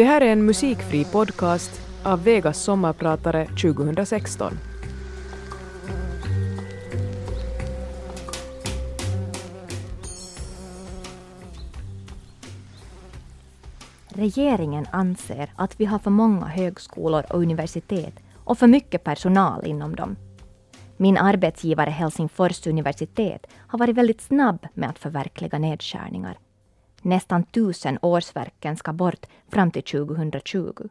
Det här är en musikfri podcast av Vegas sommarpratare 2016. Regeringen anser att vi har för många högskolor och universitet och för mycket personal inom dem. Min arbetsgivare Helsingfors universitet har varit väldigt snabb med att förverkliga nedskärningar. Nästan tusen årsverken ska bort fram till 2020.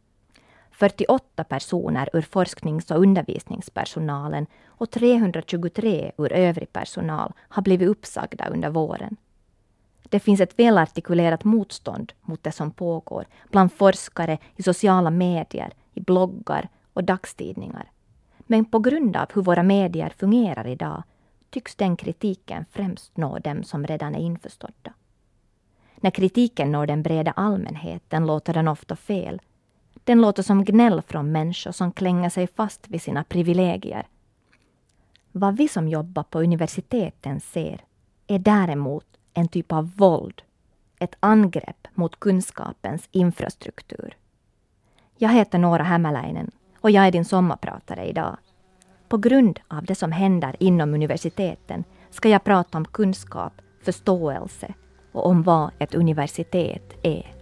48 personer ur forsknings och undervisningspersonalen och 323 ur övrig personal har blivit uppsagda under våren. Det finns ett välartikulerat motstånd mot det som pågår bland forskare, i sociala medier, i bloggar och dagstidningar. Men på grund av hur våra medier fungerar idag tycks den kritiken främst nå dem som redan är införstådda. När kritiken når den breda allmänheten låter den ofta fel. Den låter som gnäll från människor som klänger sig fast vid sina privilegier. Vad vi som jobbar på universiteten ser är däremot en typ av våld, ett angrepp mot kunskapens infrastruktur. Jag heter Nora Hämäläinen och jag är din sommarpratare idag. På grund av det som händer inom universiteten ska jag prata om kunskap, förståelse och om vad ett universitet är.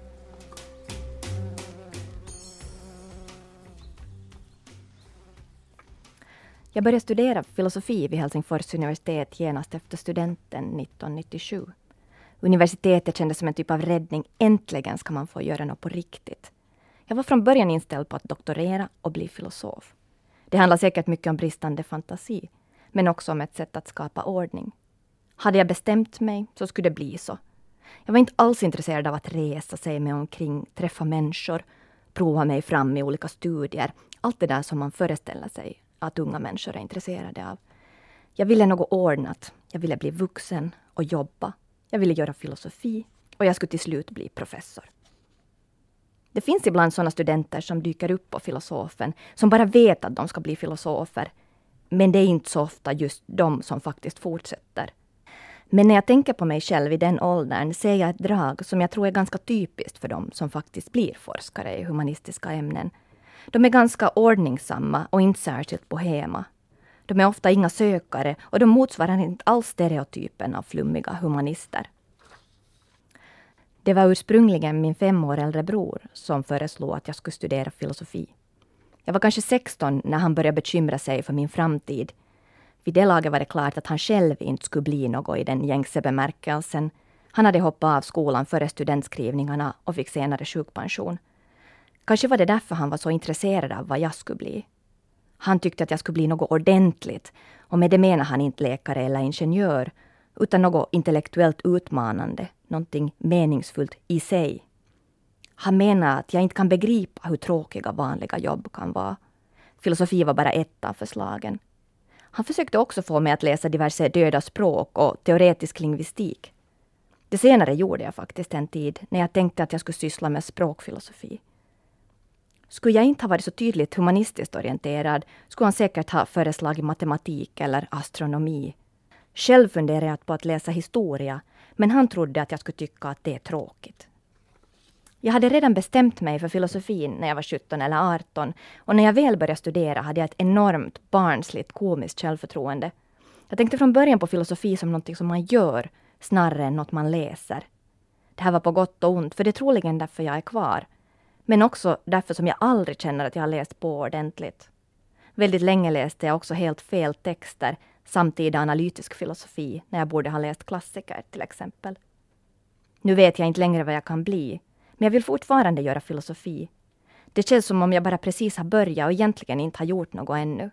Jag började studera filosofi vid Helsingfors universitet genast efter studenten 1997. Universitetet kändes som en typ av räddning. Äntligen ska man få göra något på riktigt. Jag var från början inställd på att doktorera och bli filosof. Det handlar säkert mycket om bristande fantasi, men också om ett sätt att skapa ordning. Hade jag bestämt mig så skulle det bli så. Jag var inte alls intresserad av att resa sig mig omkring, träffa människor, prova mig fram i olika studier. Allt det där som man föreställer sig att unga människor är intresserade av. Jag ville något ordnat. Jag ville bli vuxen och jobba. Jag ville göra filosofi och jag skulle till slut bli professor. Det finns ibland sådana studenter som dyker upp på filosofen, som bara vet att de ska bli filosofer. Men det är inte så ofta just de som faktiskt fortsätter. Men när jag tänker på mig själv i den åldern ser jag ett drag som jag tror är ganska typiskt för dem som faktiskt blir forskare i humanistiska ämnen. De är ganska ordningsamma och inte särskilt bohema. De är ofta inga sökare och de motsvarar inte alls stereotypen av flummiga humanister. Det var ursprungligen min fem år äldre bror som föreslog att jag skulle studera filosofi. Jag var kanske 16 när han började bekymra sig för min framtid. Vid det laget var det klart att han själv inte skulle bli något i den gängse bemärkelsen. Han hade hoppat av skolan före studentskrivningarna och fick senare sjukpension. Kanske var det därför han var så intresserad av vad jag skulle bli. Han tyckte att jag skulle bli något ordentligt och med det menar han inte läkare eller ingenjör utan något intellektuellt utmanande, någonting meningsfullt i sig. Han menar att jag inte kan begripa hur tråkiga vanliga jobb kan vara. Filosofi var bara ett av förslagen. Han försökte också få mig att läsa diverse döda språk och teoretisk lingvistik. Det senare gjorde jag faktiskt en tid när jag tänkte att jag skulle syssla med språkfilosofi. Skulle jag inte ha varit så tydligt humanistiskt orienterad skulle han säkert ha föreslagit matematik eller astronomi. Själv funderade jag på att läsa historia, men han trodde att jag skulle tycka att det är tråkigt. Jag hade redan bestämt mig för filosofin när jag var 17 eller 18 och när jag väl började studera hade jag ett enormt barnsligt komiskt självförtroende. Jag tänkte från början på filosofi som något som man gör snarare än något man läser. Det här var på gott och ont, för det är troligen därför jag är kvar. Men också därför som jag aldrig känner att jag har läst på ordentligt. Väldigt länge läste jag också helt fel texter, samtida analytisk filosofi, när jag borde ha läst klassiker till exempel. Nu vet jag inte längre vad jag kan bli, men jag vill fortfarande göra filosofi. Det känns som om jag bara precis har börjat och egentligen inte har gjort något ännu.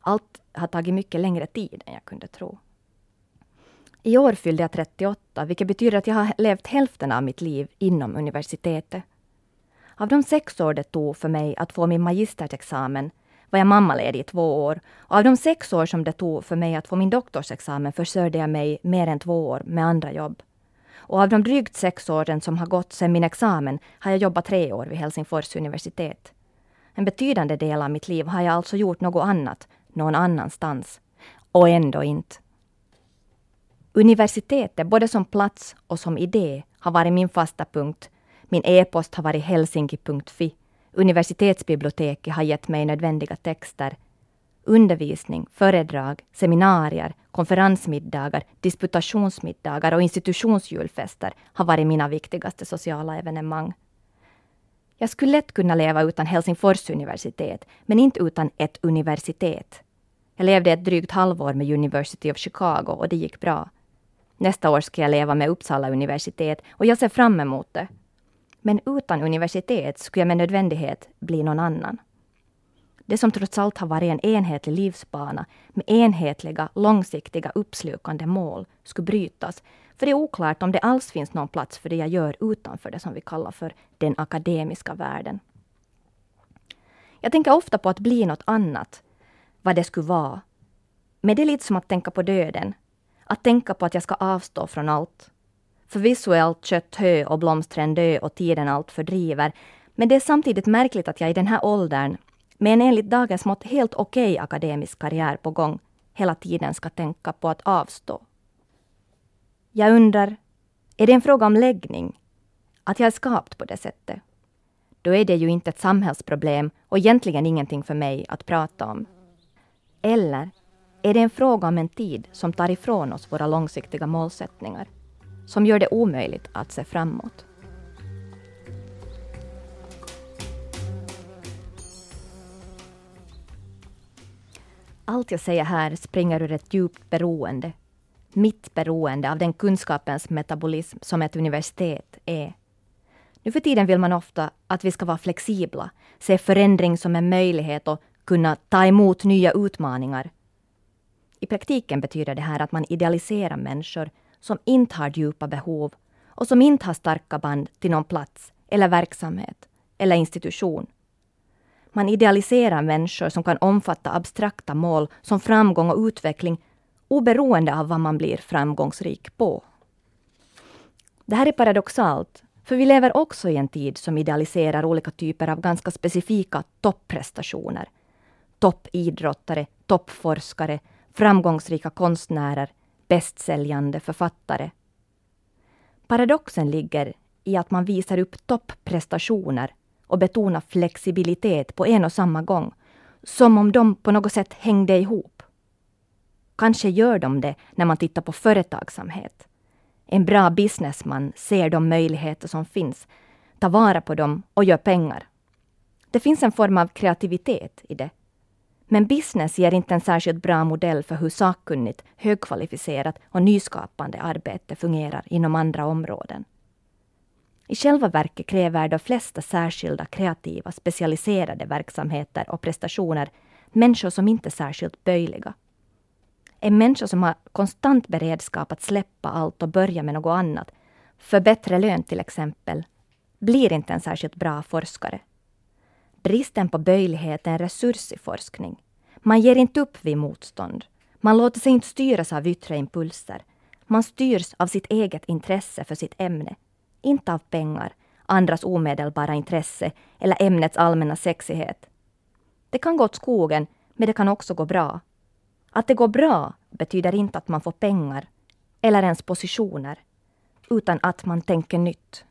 Allt har tagit mycket längre tid än jag kunde tro. I år fyllde jag 38, vilket betyder att jag har levt hälften av mitt liv inom universitetet. Av de sex år det tog för mig att få min magisterexamen var jag mammaledig i två år. Och av de sex år som det tog för mig att få min doktorsexamen försörjde jag mig mer än två år med andra jobb. Och av de drygt sex åren som har gått sedan min examen har jag jobbat tre år vid Helsingfors universitet. En betydande del av mitt liv har jag alltså gjort något annat, någon annanstans. Och ändå inte. Universitetet, både som plats och som idé, har varit min fasta punkt Min e-post har varit helsinki.fi. Universitetsbiblioteket har gett mig nödvändiga texter. Undervisning, föredrag, seminarier, konferensmiddagar, disputationsmiddagar och institutionsjulfester har varit mina viktigaste sociala evenemang. Jag skulle lätt kunna leva utan Helsingfors universitet, men inte utan ett universitet. Jag levde ett drygt halvår med University of Chicago och det gick bra. Nästa år ska jag leva med Uppsala universitet och jag ser fram emot det. Men utan universitet skulle jag med nödvändighet bli någon annan. Det som trots allt har varit en enhetlig livsbana med enhetliga, långsiktiga, uppslukande mål skulle brytas. För det är oklart om det alls finns någon plats för det jag gör utanför det som vi kallar för den akademiska världen. Jag tänker ofta på att bli något annat, vad det skulle vara. Men det är lite som att tänka på döden. Att tänka på att jag ska avstå från allt. Förvisso är allt kött hö och blomstren dö och tiden allt fördriver. Men det är samtidigt märkligt att jag i den här åldern, med en enligt dagens mått helt okej okay akademisk karriär på gång, hela tiden ska tänka på att avstå. Jag undrar, är det en fråga om läggning? Att jag är skapt på det sättet? Då är det ju inte ett samhällsproblem och egentligen ingenting för mig att prata om. Eller är det en fråga om en tid som tar ifrån oss våra långsiktiga målsättningar? Som gör det omöjligt att se framåt? Allt jag säger här springer ur ett djupt beroende. Mitt beroende av den kunskapens metabolism som ett universitet är. Nu för tiden vill man ofta att vi ska vara flexibla, se förändring som en möjlighet och kunna ta emot nya utmaningar. I praktiken betyder det här att man idealiserar människor som inte har djupa behov och som inte har starka band till någon plats eller verksamhet eller institution. Man idealiserar människor som kan omfatta abstrakta mål som framgång och utveckling oberoende av vad man blir framgångsrik på. Det här är paradoxalt, för vi lever också i en tid som idealiserar olika typer av ganska specifika topprestationer toppidrottare, toppforskare, framgångsrika konstnärer, bästsäljande författare. Paradoxen ligger i att man visar upp topprestationer och betona flexibilitet på en och samma gång, som om de på något sätt hängde ihop. Kanske gör de det när man tittar på företagsamhet. En bra businessman ser de möjligheter som finns, tar vara på dem och gör pengar. Det finns en form av kreativitet i det men business ger inte en särskilt bra modell för hur sakkunnigt, högkvalificerat och nyskapande arbete fungerar inom andra områden. I själva verket kräver de flesta särskilda kreativa, specialiserade verksamheter och prestationer människor som inte är särskilt böjliga. En människa som har konstant beredskap att släppa allt och börja med något annat, för bättre lön till exempel, blir inte en särskilt bra forskare. Bristen på böjlighet är en resurs i forskning. Man ger inte upp vid motstånd. Man låter sig inte styras av yttre impulser. Man styrs av sitt eget intresse för sitt ämne. Inte av pengar, andras omedelbara intresse eller ämnets allmänna sexighet. Det kan gå åt skogen, men det kan också gå bra. Att det går bra betyder inte att man får pengar eller ens positioner, utan att man tänker nytt.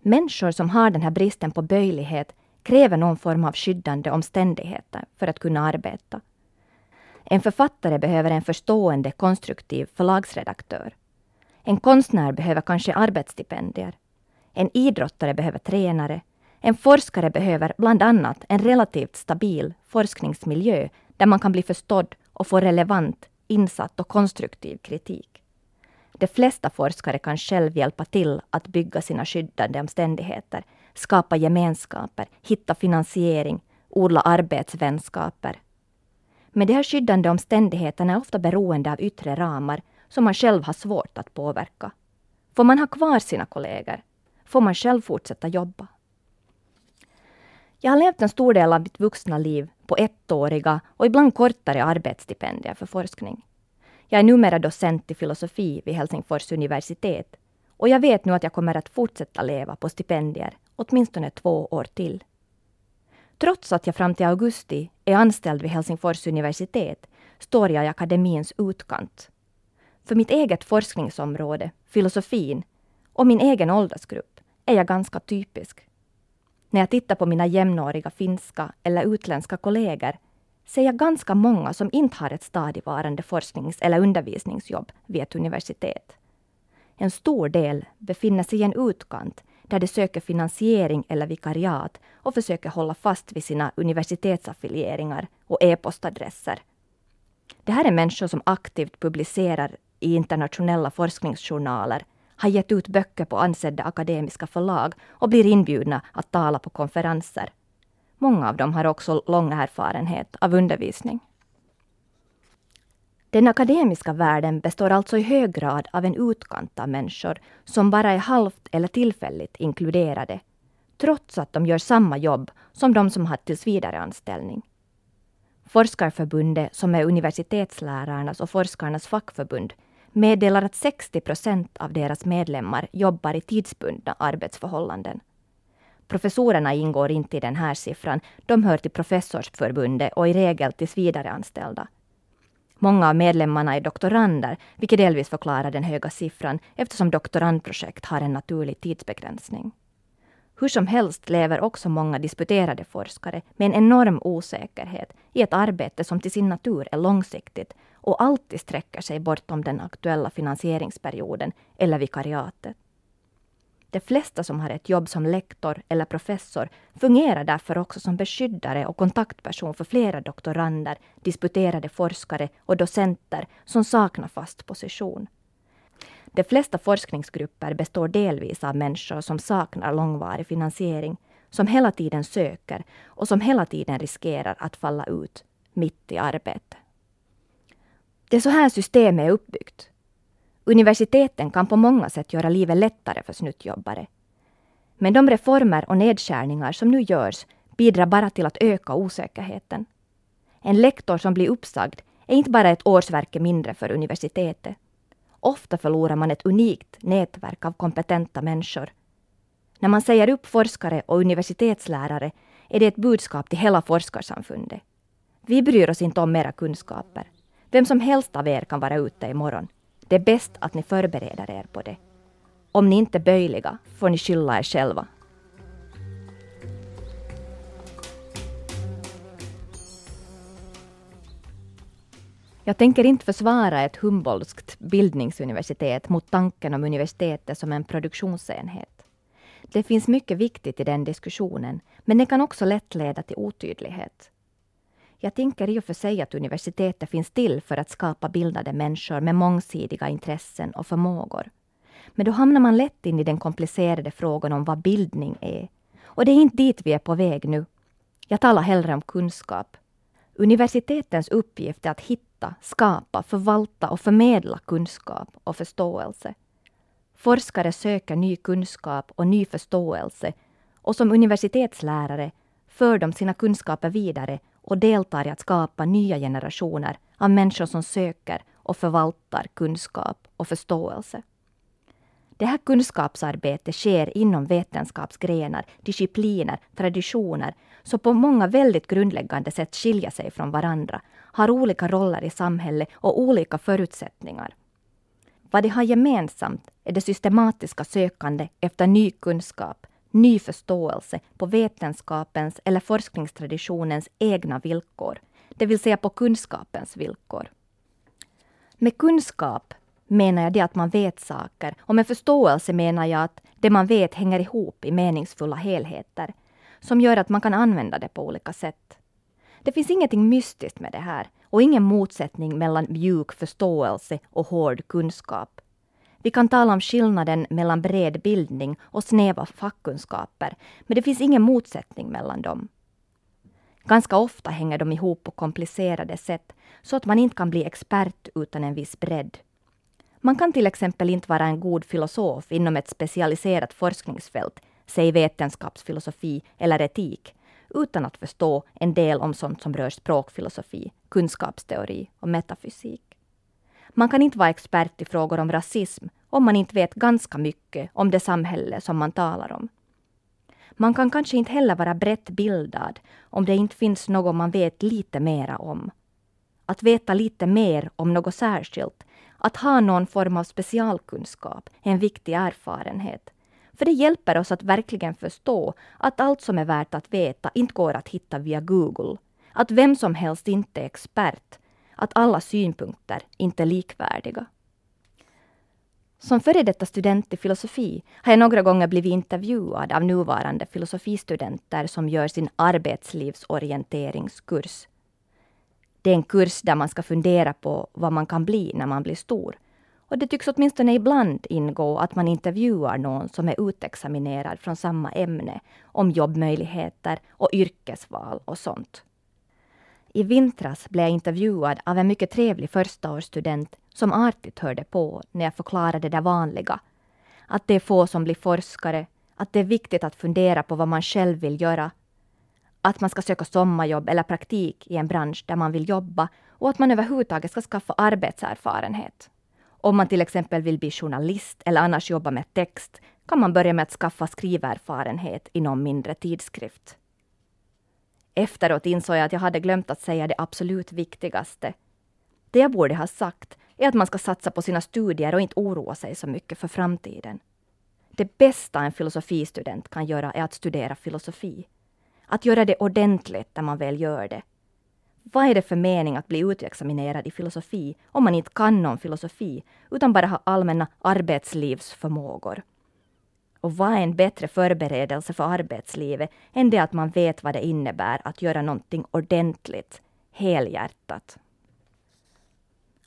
Människor som har den här bristen på böjlighet kräver någon form av skyddande omständigheter för att kunna arbeta. En författare behöver en förstående, konstruktiv förlagsredaktör. En konstnär behöver kanske arbetsstipendier. En idrottare behöver tränare. En forskare behöver bland annat en relativt stabil forskningsmiljö där man kan bli förstådd och få relevant, insatt och konstruktiv kritik. De flesta forskare kan själv hjälpa till att bygga sina skyddande omständigheter skapa gemenskaper, hitta finansiering, odla arbetsvänskaper. Men de här skyddande omständigheterna är ofta beroende av yttre ramar som man själv har svårt att påverka. Får man ha kvar sina kollegor? Får man själv fortsätta jobba? Jag har levt en stor del av mitt vuxna liv på ettåriga och ibland kortare arbetsstipendier för forskning. Jag är numera docent i filosofi vid Helsingfors universitet och jag vet nu att jag kommer att fortsätta leva på stipendier åtminstone två år till. Trots att jag fram till augusti är anställd vid Helsingfors universitet står jag i akademins utkant. För mitt eget forskningsområde, filosofin, och min egen åldersgrupp är jag ganska typisk. När jag tittar på mina jämnåriga finska eller utländska kollegor ser jag ganska många som inte har ett stadigvarande forsknings eller undervisningsjobb vid ett universitet. En stor del befinner sig i en utkant där de söker finansiering eller vikariat och försöker hålla fast vid sina universitetsaffilieringar och e-postadresser. Det här är människor som aktivt publicerar i internationella forskningsjournaler, har gett ut böcker på ansedda akademiska förlag och blir inbjudna att tala på konferenser. Många av dem har också lång erfarenhet av undervisning. Den akademiska världen består alltså i hög grad av en utkant av människor som bara är halvt eller tillfälligt inkluderade, trots att de gör samma jobb som de som har tillsvidareanställning. Forskarförbundet, som är universitetslärarnas och forskarnas fackförbund, meddelar att 60 procent av deras medlemmar jobbar i tidsbundna arbetsförhållanden. Professorerna ingår inte i den här siffran. De hör till professorsförbundet och i regel tillsvidareanställda. Många av medlemmarna är doktorander, vilket delvis förklarar den höga siffran eftersom doktorandprojekt har en naturlig tidsbegränsning. Hur som helst lever också många disputerade forskare med en enorm osäkerhet i ett arbete som till sin natur är långsiktigt och alltid sträcker sig bortom den aktuella finansieringsperioden eller vikariatet. De flesta som har ett jobb som lektor eller professor fungerar därför också som beskyddare och kontaktperson för flera doktorander, disputerade forskare och docenter som saknar fast position. De flesta forskningsgrupper består delvis av människor som saknar långvarig finansiering, som hela tiden söker och som hela tiden riskerar att falla ut mitt i arbetet. Det är så här systemet är uppbyggt. Universiteten kan på många sätt göra livet lättare för snuttjobbare. Men de reformer och nedskärningar som nu görs bidrar bara till att öka osäkerheten. En lektor som blir uppsagd är inte bara ett årsverke mindre för universitetet. Ofta förlorar man ett unikt nätverk av kompetenta människor. När man säger upp forskare och universitetslärare är det ett budskap till hela forskarsamfundet. Vi bryr oss inte om era kunskaper. Vem som helst av er kan vara ute imorgon. Det är bäst att ni förbereder er på det. Om ni inte är böjliga får ni skylla er själva. Jag tänker inte försvara ett Humboldtskt bildningsuniversitet mot tanken om universitetet som en produktionsenhet. Det finns mycket viktigt i den diskussionen, men det kan också lätt leda till otydlighet. Jag tänker i och för sig att universitetet finns till för att skapa bildade människor med mångsidiga intressen och förmågor. Men då hamnar man lätt in i den komplicerade frågan om vad bildning är. Och det är inte dit vi är på väg nu. Jag talar hellre om kunskap. Universitetens uppgift är att hitta, skapa, förvalta och förmedla kunskap och förståelse. Forskare söker ny kunskap och ny förståelse och som universitetslärare för de sina kunskaper vidare och deltar i att skapa nya generationer av människor som söker och förvaltar kunskap och förståelse. Det här kunskapsarbetet sker inom vetenskapsgrenar, discipliner, traditioner som på många väldigt grundläggande sätt skiljer sig från varandra, har olika roller i samhället och olika förutsättningar. Vad de har gemensamt är det systematiska sökande efter ny kunskap, ny förståelse på vetenskapens eller forskningstraditionens egna villkor, det vill säga på kunskapens villkor. Med kunskap menar jag det att man vet saker och med förståelse menar jag att det man vet hänger ihop i meningsfulla helheter som gör att man kan använda det på olika sätt. Det finns ingenting mystiskt med det här och ingen motsättning mellan mjuk förståelse och hård kunskap. Vi kan tala om skillnaden mellan bred bildning och snäva fackkunskaper, men det finns ingen motsättning mellan dem. Ganska ofta hänger de ihop på komplicerade sätt, så att man inte kan bli expert utan en viss bredd. Man kan till exempel inte vara en god filosof inom ett specialiserat forskningsfält, säg vetenskapsfilosofi eller etik, utan att förstå en del om sånt som rör språkfilosofi, kunskapsteori och metafysik. Man kan inte vara expert i frågor om rasism om man inte vet ganska mycket om det samhälle som man talar om. Man kan kanske inte heller vara brett bildad om det inte finns något man vet lite mera om. Att veta lite mer om något särskilt, att ha någon form av specialkunskap, är en viktig erfarenhet. För det hjälper oss att verkligen förstå att allt som är värt att veta inte går att hitta via Google. Att vem som helst inte är expert. Att alla synpunkter inte är likvärdiga. Som före detta student i filosofi har jag några gånger blivit intervjuad av nuvarande filosofistudenter som gör sin arbetslivsorienteringskurs. Det är en kurs där man ska fundera på vad man kan bli när man blir stor. Och det tycks åtminstone ibland ingå att man intervjuar någon som är utexaminerad från samma ämne om jobbmöjligheter och yrkesval och sånt. I vintras blev jag intervjuad av en mycket trevlig förstaårsstudent som artigt hörde på när jag förklarade det vanliga. Att det är få som blir forskare, att det är viktigt att fundera på vad man själv vill göra, att man ska söka sommarjobb eller praktik i en bransch där man vill jobba och att man överhuvudtaget ska skaffa arbetserfarenhet. Om man till exempel vill bli journalist eller annars jobba med text kan man börja med att skaffa skriverfarenhet i någon mindre tidskrift. Efteråt insåg jag att jag hade glömt att säga det absolut viktigaste. Det jag borde ha sagt är att man ska satsa på sina studier och inte oroa sig så mycket för framtiden. Det bästa en filosofistudent kan göra är att studera filosofi. Att göra det ordentligt när man väl gör det. Vad är det för mening att bli utexaminerad i filosofi om man inte kan någon filosofi utan bara har allmänna arbetslivsförmågor? Och vad är en bättre förberedelse för arbetslivet än det att man vet vad det innebär att göra någonting ordentligt, helhjärtat?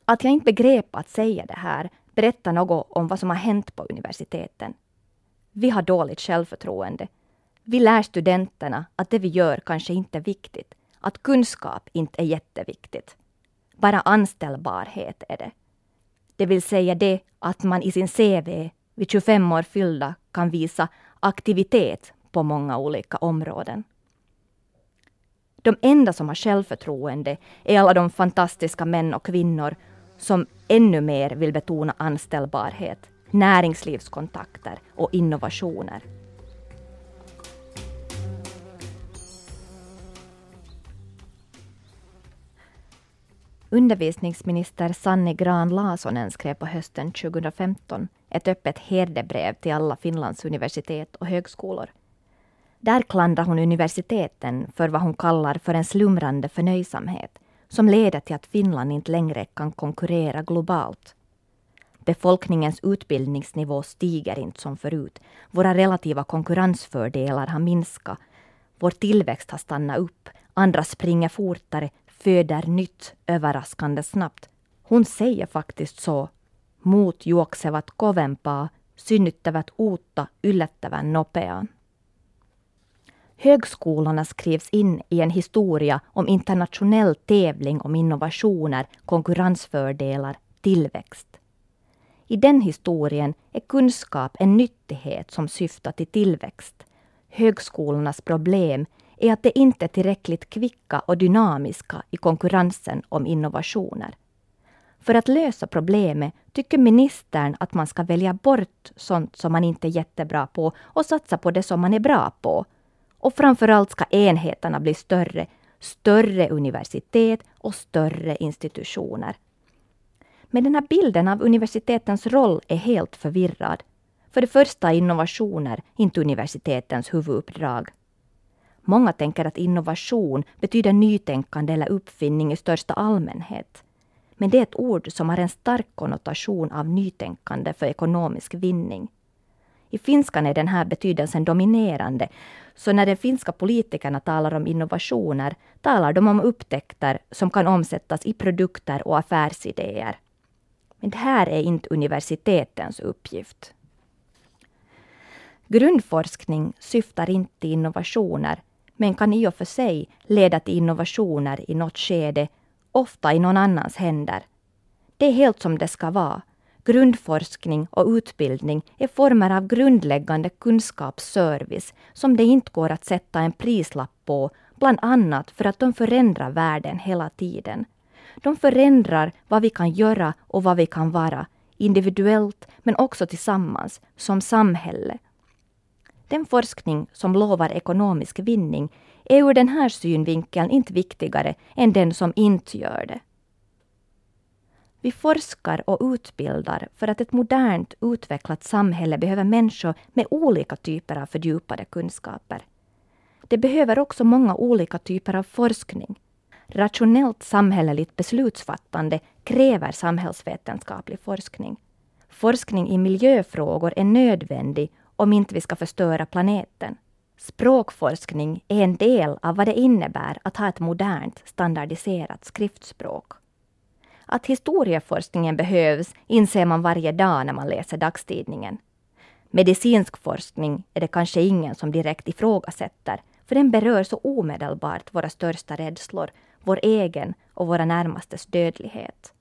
Att jag inte begrep att säga det här berättar något om vad som har hänt på universiteten. Vi har dåligt självförtroende. Vi lär studenterna att det vi gör kanske inte är viktigt, att kunskap inte är jätteviktigt. Bara anställbarhet är det. Det vill säga det att man i sin CV vid 25 år fyllda kan visa aktivitet på många olika områden. De enda som har självförtroende är alla de fantastiska män och kvinnor som ännu mer vill betona anställbarhet, näringslivskontakter och innovationer. Undervisningsminister Sanni Gran Lasonen skrev på hösten 2015 ett öppet herdebrev till alla Finlands universitet och högskolor. Där klandrar hon universiteten för vad hon kallar för en slumrande förnöjsamhet som leder till att Finland inte längre kan konkurrera globalt. Befolkningens utbildningsnivå stiger inte som förut. Våra relativa konkurrensfördelar har minskat. Vår tillväxt har stannat upp. Andra springer fortare, föder nytt överraskande snabbt. Hon säger faktiskt så. Muut juoksevat kovempaa, synnyttävät uutta yllättävän nopeaan. Högskolorna skrivs in i en historia om internationell tävling om innovationer, konkurrensfördelar, tillväxt. I den historien är kunskap en nyttighet som syftar till tillväxt. Högskolornas problem är att de inte är tillräckligt kvicka och dynamiska i konkurrensen om innovationer. För att lösa problemet tycker ministern att man ska välja bort sånt som man inte är jättebra på och satsa på det som man är bra på. Och framförallt ska enheterna bli större, större universitet och större institutioner. Men den här bilden av universitetens roll är helt förvirrad. För det första är innovationer inte universitetens huvuduppdrag. Många tänker att innovation betyder nytänkande eller uppfinning i största allmänhet. Men det är ett ord som har en stark konnotation av nytänkande för ekonomisk vinning. I finskan är den här betydelsen dominerande, så när de finska politikerna talar om innovationer talar de om upptäckter som kan omsättas i produkter och affärsidéer. Men det här är inte universitetens uppgift. Grundforskning syftar inte till innovationer men kan i och för sig leda till innovationer i något skede, ofta i någon annans händer. Det är helt som det ska vara. Grundforskning och utbildning är former av grundläggande kunskapsservice som det inte går att sätta en prislapp på, bland annat för att de förändrar världen hela tiden. De förändrar vad vi kan göra och vad vi kan vara, individuellt men också tillsammans, som samhälle. Den forskning som lovar ekonomisk vinning är ur den här synvinkeln inte viktigare än den som inte gör det. Vi forskar och utbildar för att ett modernt utvecklat samhälle behöver människor med olika typer av fördjupade kunskaper. Det behöver också många olika typer av forskning. Rationellt samhälleligt beslutsfattande kräver samhällsvetenskaplig forskning. Forskning i miljöfrågor är nödvändig om inte vi ska förstöra planeten. Språkforskning är en del av vad det innebär att ha ett modernt, standardiserat skriftspråk. Att historieforskningen behövs inser man varje dag när man läser dagstidningen. Medicinsk forskning är det kanske ingen som direkt ifrågasätter, för den berör så omedelbart våra största rädslor, vår egen och våra närmastes dödlighet.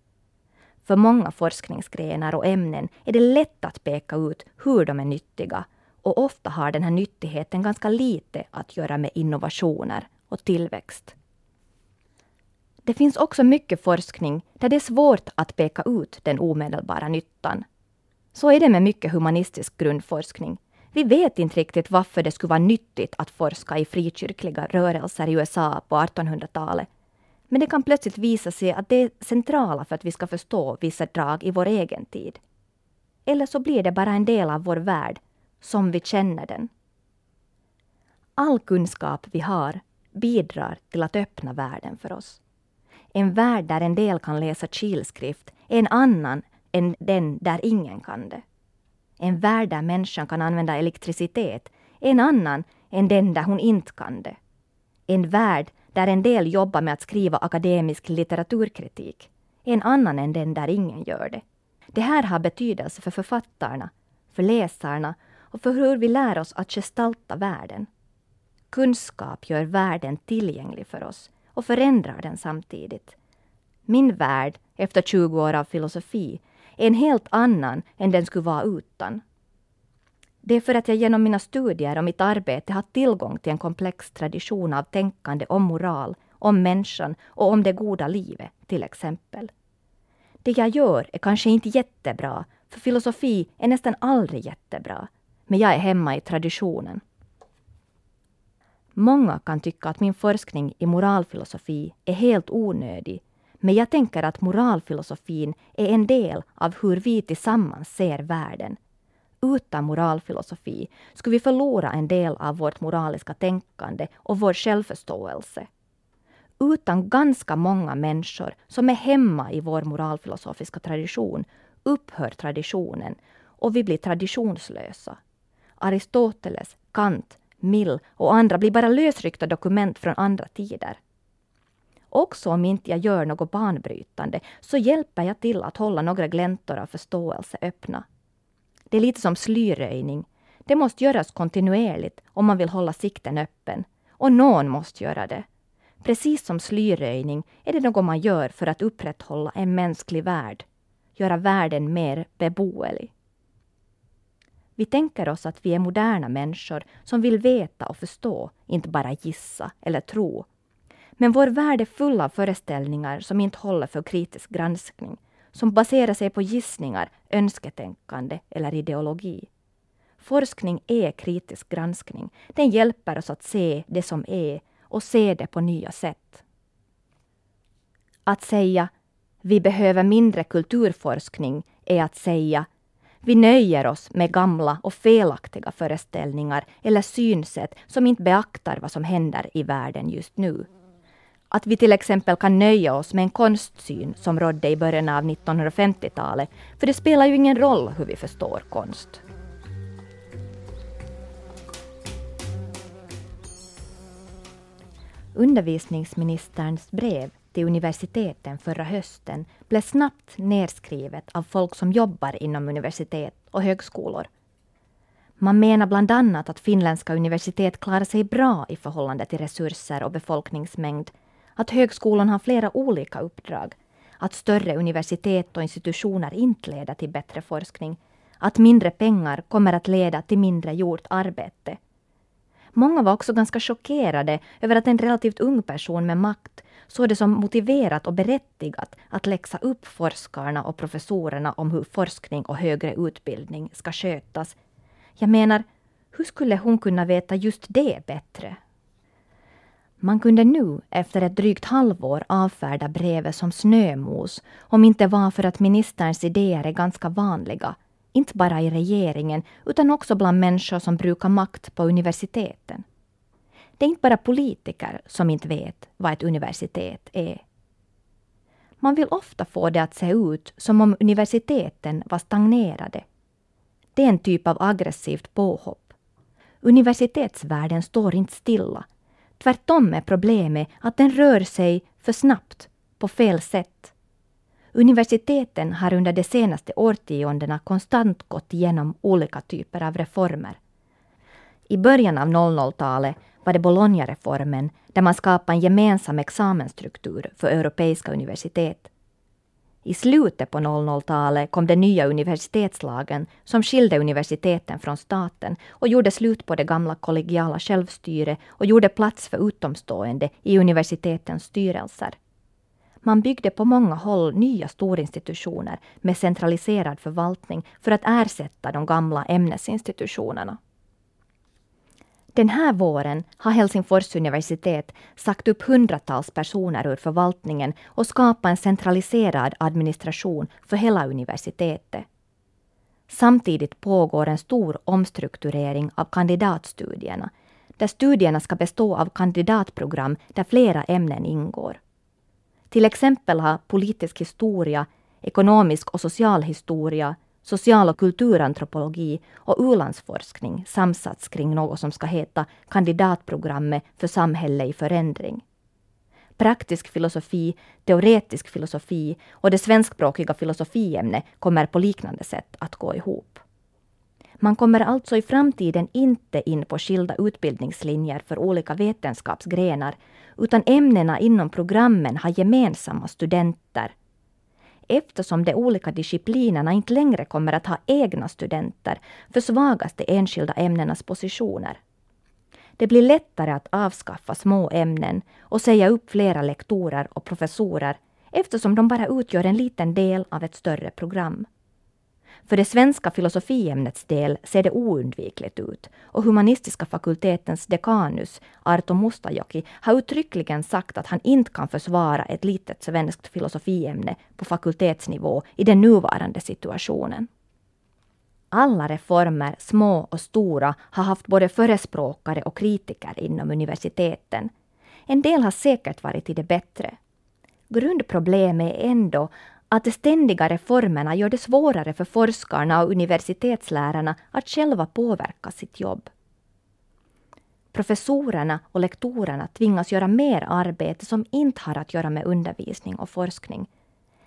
För många forskningsgrenar och ämnen är det lätt att peka ut hur de är nyttiga och ofta har den här nyttigheten ganska lite att göra med innovationer och tillväxt. Det finns också mycket forskning där det är svårt att peka ut den omedelbara nyttan. Så är det med mycket humanistisk grundforskning. Vi vet inte riktigt varför det skulle vara nyttigt att forska i frikyrkliga rörelser i USA på 1800-talet. Men det kan plötsligt visa sig att det är centrala för att vi ska förstå vissa drag i vår egen tid. Eller så blir det bara en del av vår värld, som vi känner den. All kunskap vi har bidrar till att öppna världen för oss. En värld där en del kan läsa kilskrift är en annan än den där ingen kan det. En värld där människan kan använda elektricitet är en annan än den där hon inte kan det. En värld där en del jobbar med att skriva akademisk litteraturkritik är en annan än den där ingen gör det. Det här har betydelse för författarna, för läsarna och för hur vi lär oss att gestalta världen. Kunskap gör världen tillgänglig för oss och förändrar den samtidigt. Min värld, efter 20 år av filosofi, är en helt annan än den skulle vara utan. Det är för att jag genom mina studier och mitt arbete har tillgång till en komplex tradition av tänkande om moral, om människan och om det goda livet, till exempel. Det jag gör är kanske inte jättebra, för filosofi är nästan aldrig jättebra. Men jag är hemma i traditionen. Många kan tycka att min forskning i moralfilosofi är helt onödig, men jag tänker att moralfilosofin är en del av hur vi tillsammans ser världen. Utan moralfilosofi skulle vi förlora en del av vårt moraliska tänkande och vår självförståelse. Utan ganska många människor som är hemma i vår moralfilosofiska tradition upphör traditionen och vi blir traditionslösa. Aristoteles, Kant, Mill och andra blir bara lösryckta dokument från andra tider. Också om inte jag gör något banbrytande så hjälper jag till att hålla några gläntor av förståelse öppna. Det är lite som slyröjning. Det måste göras kontinuerligt om man vill hålla sikten öppen. Och någon måste göra det. Precis som slyröjning är det något man gör för att upprätthålla en mänsklig värld. Göra världen mer beboelig. Vi tänker oss att vi är moderna människor som vill veta och förstå, inte bara gissa eller tro. Men vår värld är full av föreställningar som inte håller för kritisk granskning, som baserar sig på gissningar, önsketänkande eller ideologi. Forskning är kritisk granskning. Den hjälper oss att se det som är och se det på nya sätt. Att säga vi behöver mindre kulturforskning är att säga vi nöjer oss med gamla och felaktiga föreställningar eller synsätt som inte beaktar vad som händer i världen just nu. Att vi till exempel kan nöja oss med en konstsyn som rådde i början av 1950-talet, för det spelar ju ingen roll hur vi förstår konst. Undervisningsministerns brev till universiteten förra hösten blev snabbt nedskrivet av folk som jobbar inom universitet och högskolor. Man menar bland annat att finländska universitet klarar sig bra i förhållande till resurser och befolkningsmängd, att högskolan har flera olika uppdrag, att större universitet och institutioner inte leder till bättre forskning, att mindre pengar kommer att leda till mindre gjort arbete. Många var också ganska chockerade över att en relativt ung person med makt såg det som motiverat och berättigat att läxa upp forskarna och professorerna om hur forskning och högre utbildning ska skötas. Jag menar, hur skulle hon kunna veta just det bättre? Man kunde nu, efter ett drygt halvår, avfärda brevet som snömos om inte var för att ministerns idéer är ganska vanliga, inte bara i regeringen utan också bland människor som brukar makt på universiteten. Det är inte bara politiker som inte vet vad ett universitet är. Man vill ofta få det att se ut som om universiteten var stagnerade. Det är en typ av aggressivt påhopp. Universitetsvärlden står inte stilla. Tvärtom är problemet att den rör sig för snabbt, på fel sätt. Universiteten har under de senaste årtiondena konstant gått igenom olika typer av reformer. I början av 00-talet var det Bologna-reformen där man skapade en gemensam examensstruktur för europeiska universitet. I slutet på 00-talet kom den nya universitetslagen som skilde universiteten från staten och gjorde slut på det gamla kollegiala självstyret och gjorde plats för utomstående i universitetens styrelser. Man byggde på många håll nya storinstitutioner med centraliserad förvaltning för att ersätta de gamla ämnesinstitutionerna. Den här våren har Helsingfors universitet sagt upp hundratals personer ur förvaltningen och skapat en centraliserad administration för hela universitetet. Samtidigt pågår en stor omstrukturering av kandidatstudierna, där studierna ska bestå av kandidatprogram där flera ämnen ingår. Till exempel har politisk historia, ekonomisk och social historia, social och kulturantropologi och u-landsforskning samsats kring något som ska heta kandidatprogrammet för samhälle i förändring. Praktisk filosofi, teoretisk filosofi och det svenskspråkiga filosofiämnet kommer på liknande sätt att gå ihop. Man kommer alltså i framtiden inte in på skilda utbildningslinjer för olika vetenskapsgrenar, utan ämnena inom programmen har gemensamma studenter eftersom de olika disciplinerna inte längre kommer att ha egna studenter försvagas de enskilda ämnenas positioner. Det blir lättare att avskaffa små ämnen och säga upp flera lektorer och professorer eftersom de bara utgör en liten del av ett större program. För det svenska filosofiämnets del ser det oundvikligt ut och humanistiska fakultetens dekanus Arto Mustajoki har uttryckligen sagt att han inte kan försvara ett litet svenskt filosofiämne på fakultetsnivå i den nuvarande situationen. Alla reformer, små och stora, har haft både förespråkare och kritiker inom universiteten. En del har säkert varit till det bättre. Grundproblemet är ändå att de ständiga reformerna gör det svårare för forskarna och universitetslärarna att själva påverka sitt jobb. Professorerna och lektorerna tvingas göra mer arbete som inte har att göra med undervisning och forskning.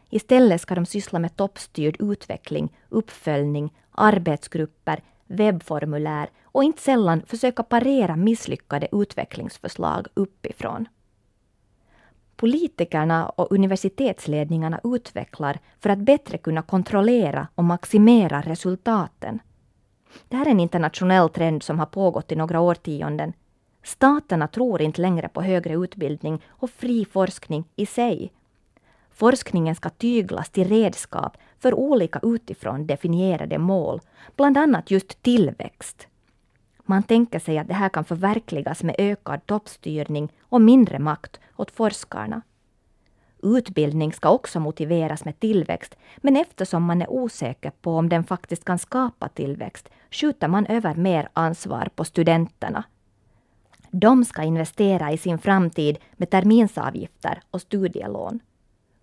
Istället ska de syssla med toppstyrd utveckling, uppföljning, arbetsgrupper, webbformulär och inte sällan försöka parera misslyckade utvecklingsförslag uppifrån politikerna och universitetsledningarna utvecklar för att bättre kunna kontrollera och maximera resultaten. Det här är en internationell trend som har pågått i några årtionden. Staterna tror inte längre på högre utbildning och fri forskning i sig. Forskningen ska tyglas till redskap för olika utifrån definierade mål, bland annat just tillväxt. Man tänker sig att det här kan förverkligas med ökad toppstyrning och mindre makt åt forskarna. Utbildning ska också motiveras med tillväxt, men eftersom man är osäker på om den faktiskt kan skapa tillväxt skjuter man över mer ansvar på studenterna. De ska investera i sin framtid med terminsavgifter och studielån.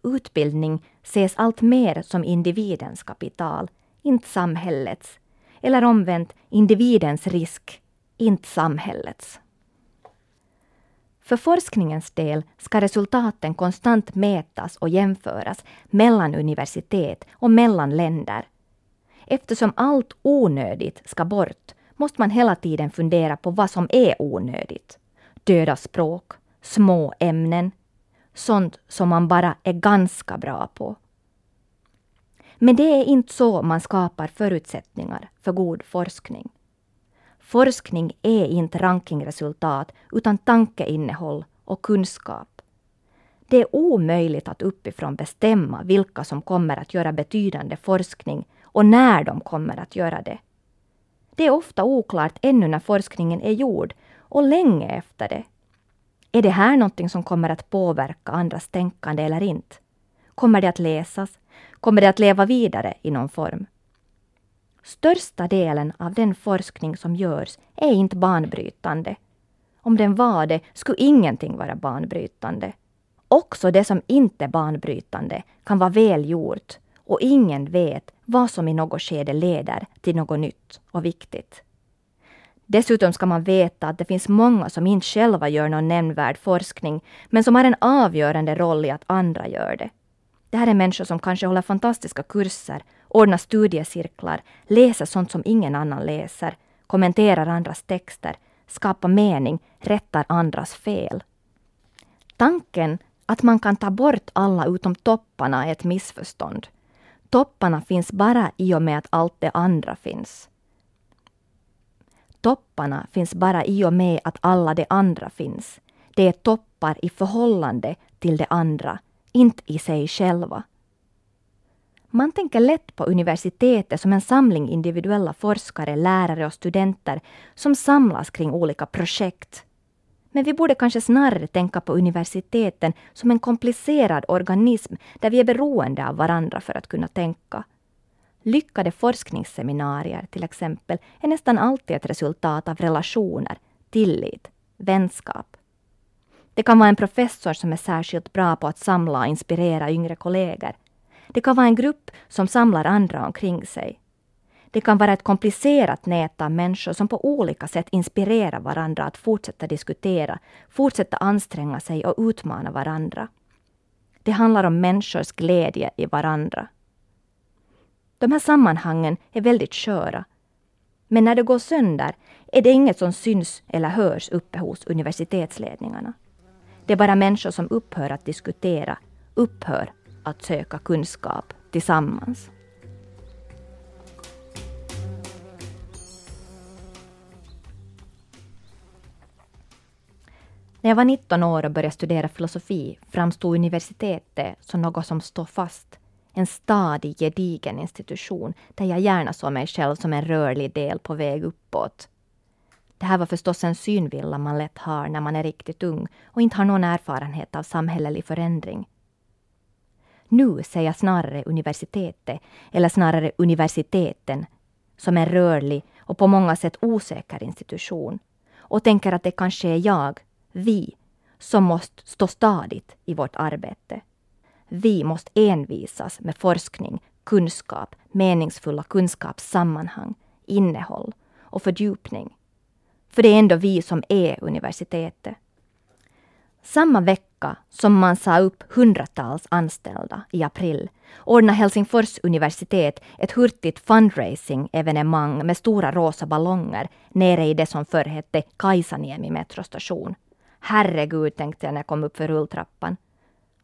Utbildning ses allt mer som individens kapital, inte samhällets. Eller omvänt, individens risk, inte samhällets. För forskningens del ska resultaten konstant mätas och jämföras mellan universitet och mellan länder. Eftersom allt onödigt ska bort måste man hela tiden fundera på vad som är onödigt. Döda språk, små ämnen, sånt som man bara är ganska bra på. Men det är inte så man skapar förutsättningar för god forskning. Forskning är inte rankingresultat utan tankeinnehåll och kunskap. Det är omöjligt att uppifrån bestämma vilka som kommer att göra betydande forskning och när de kommer att göra det. Det är ofta oklart ännu när forskningen är gjord och länge efter det. Är det här någonting som kommer att påverka andras tänkande eller inte? Kommer det att läsas? Kommer det att leva vidare i någon form? Största delen av den forskning som görs är inte banbrytande. Om den var det skulle ingenting vara banbrytande. Också det som inte är banbrytande kan vara välgjort och ingen vet vad som i något skede leder till något nytt och viktigt. Dessutom ska man veta att det finns många som inte själva gör någon nämnvärd forskning, men som har en avgörande roll i att andra gör det. Det här är människor som kanske håller fantastiska kurser, ordnar studiecirklar, läser sånt som ingen annan läser, kommenterar andras texter, skapar mening, rättar andras fel. Tanken att man kan ta bort alla utom topparna är ett missförstånd. Topparna finns bara i och med att allt det andra finns. Topparna finns bara i och med att alla de andra finns. Det är toppar i förhållande till det andra, inte i sig själva. Man tänker lätt på universitetet som en samling individuella forskare, lärare och studenter som samlas kring olika projekt. Men vi borde kanske snarare tänka på universiteten som en komplicerad organism där vi är beroende av varandra för att kunna tänka. Lyckade forskningsseminarier till exempel är nästan alltid ett resultat av relationer, tillit, vänskap. Det kan vara en professor som är särskilt bra på att samla och inspirera yngre kollegor. Det kan vara en grupp som samlar andra omkring sig. Det kan vara ett komplicerat nät av människor som på olika sätt inspirerar varandra att fortsätta diskutera, fortsätta anstränga sig och utmana varandra. Det handlar om människors glädje i varandra. De här sammanhangen är väldigt sköra. Men när det går sönder är det inget som syns eller hörs uppe hos universitetsledningarna. Det är bara människor som upphör att diskutera, upphör att söka kunskap tillsammans. När jag var 19 år och började studera filosofi framstod universitetet som något som står fast. En stadig, gedigen institution där jag gärna såg mig själv som en rörlig del på väg uppåt. Det här var förstås en synvilla man lätt har när man är riktigt ung och inte har någon erfarenhet av samhällelig förändring. Nu ser jag snarare universitetet, eller snarare universiteten, som en rörlig och på många sätt osäker institution och tänker att det kanske är jag, vi, som måste stå stadigt i vårt arbete. Vi måste envisas med forskning, kunskap, meningsfulla kunskapssammanhang, innehåll och fördjupning. För det är ändå vi som är universitetet. Samma vecka som man sa upp hundratals anställda i april ordnade Helsingfors universitet ett hurtigt fundraising-evenemang med stora rosa ballonger nere i det som förr hette Kaisaniemi metrostation. Herregud, tänkte jag när jag kom upp för rulltrappan.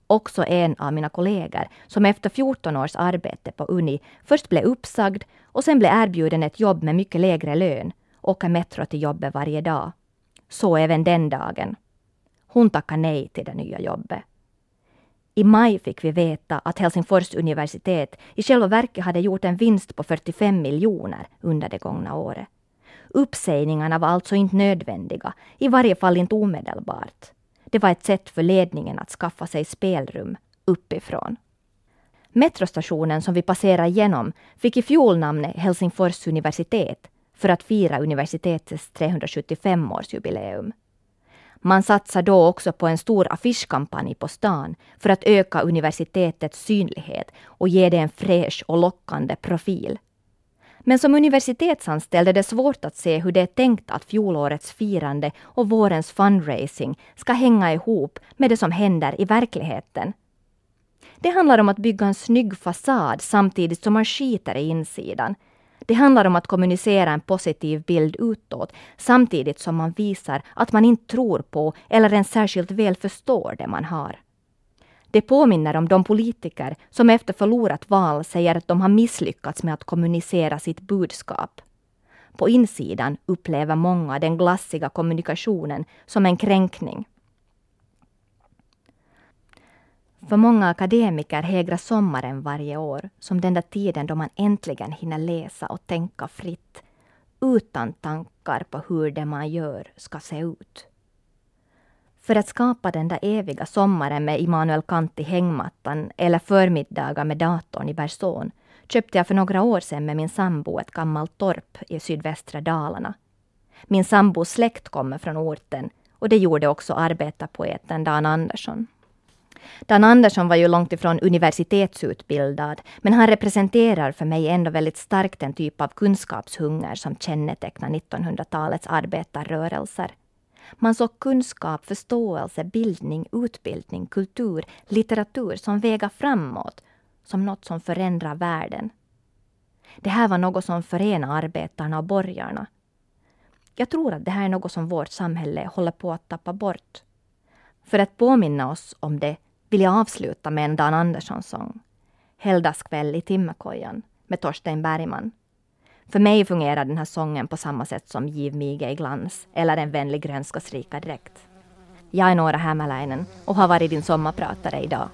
Också en av mina kollegor som efter 14 års arbete på Uni först blev uppsagd och sen blev erbjuden ett jobb med mycket lägre lön, åka metro till jobbet varje dag. Så även den dagen. Hon tackade nej till det nya jobbet. I maj fick vi veta att Helsingfors universitet i själva verket hade gjort en vinst på 45 miljoner under det gångna året. Uppsägningarna var alltså inte nödvändiga, i varje fall inte omedelbart. Det var ett sätt för ledningen att skaffa sig spelrum uppifrån. Metrostationen som vi passerar igenom fick i fjol namnet Helsingfors universitet för att fira universitetets 375-årsjubileum. Man satsar då också på en stor affischkampanj på stan för att öka universitetets synlighet och ge det en fräsch och lockande profil. Men som universitetsanställd är det svårt att se hur det är tänkt att fjolårets firande och vårens fundraising ska hänga ihop med det som händer i verkligheten. Det handlar om att bygga en snygg fasad samtidigt som man skiter i insidan. Det handlar om att kommunicera en positiv bild utåt samtidigt som man visar att man inte tror på eller ens särskilt väl förstår det man har. Det påminner om de politiker som efter förlorat val säger att de har misslyckats med att kommunicera sitt budskap. På insidan upplever många den glassiga kommunikationen som en kränkning. För många akademiker hägrar sommaren varje år som den där tiden då man äntligen hinner läsa och tänka fritt utan tankar på hur det man gör ska se ut. För att skapa den där eviga sommaren med Immanuel Kant i hängmattan eller förmiddagar med datorn i Berson köpte jag för några år sedan med min sambo ett gammalt torp i sydvästra Dalarna. Min sambos släkt kommer från orten och det gjorde också arbetarpoeten Dan Andersson. Dan Andersson var ju långt ifrån universitetsutbildad, men han representerar för mig ändå väldigt starkt den typ av kunskapshunger som kännetecknar 1900-talets arbetarrörelser. Man såg kunskap, förståelse, bildning, utbildning, kultur, litteratur som vägar framåt, som något som förändrar världen. Det här var något som förenar arbetarna och borgarna. Jag tror att det här är något som vårt samhälle håller på att tappa bort. För att påminna oss om det vill jag avsluta med en Dan Andersson-sång. Helgdagskväll i timmerkojan med Torstein Bergman. För mig fungerar den här sången på samma sätt som Giv mig i glans eller En vänlig grönskas rika dräkt. Jag är Nora Hämäläinen och har varit din sommarpratare idag.